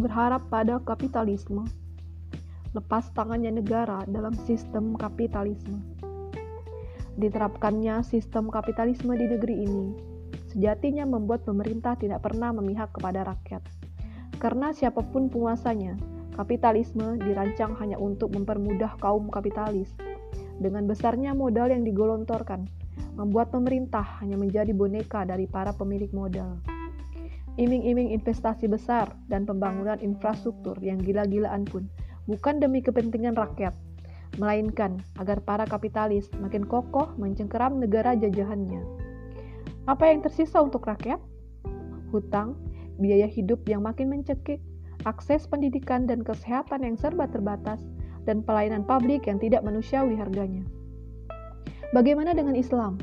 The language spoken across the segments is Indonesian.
berharap pada kapitalisme. Lepas tangannya negara dalam sistem kapitalisme. Diterapkannya sistem kapitalisme di negeri ini sejatinya membuat pemerintah tidak pernah memihak kepada rakyat. Karena siapa pun penguasanya, kapitalisme dirancang hanya untuk mempermudah kaum kapitalis. Dengan besarnya modal yang digolontorkan, membuat pemerintah hanya menjadi boneka dari para pemilik modal. Iming-iming investasi besar dan pembangunan infrastruktur yang gila-gilaan pun bukan demi kepentingan rakyat, melainkan agar para kapitalis makin kokoh mencengkeram negara jajahannya. Apa yang tersisa untuk rakyat? Hutang, biaya hidup yang makin mencekik, akses pendidikan dan kesehatan yang serba terbatas, dan pelayanan publik yang tidak manusiawi harganya. Bagaimana dengan Islam?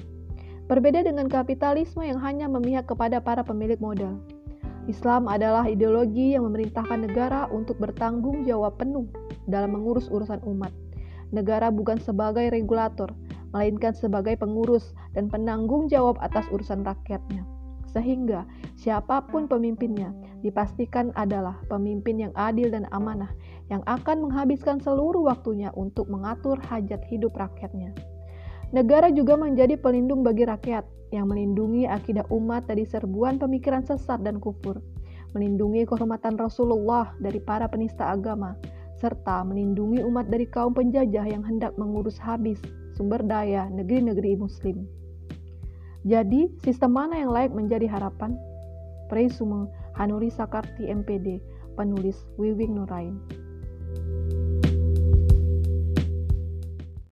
Berbeda dengan kapitalisme yang hanya memihak kepada para pemilik modal. Islam adalah ideologi yang memerintahkan negara untuk bertanggung jawab penuh dalam mengurus urusan umat. Negara bukan sebagai regulator, melainkan sebagai pengurus dan penanggung jawab atas urusan rakyatnya. Sehingga siapa pun pemimpinnya dipastikan adalah pemimpin yang adil dan amanah yang akan menghabiskan seluruh waktunya untuk mengatur hajat hidup rakyatnya. Negara juga menjadi pelindung bagi rakyat yang melindungi akidah umat dari serbuan pemikiran sesat dan kufur, melindungi kehormatan Rasulullah dari para penista agama, serta melindungi umat dari kaum penjajah yang hendak mengurus habis sumber daya negeri-negeri muslim. Jadi, sistem mana yang layak menjadi harapan? Presume Hanuri Sakarti MPD, penulis Wiwing Nurain.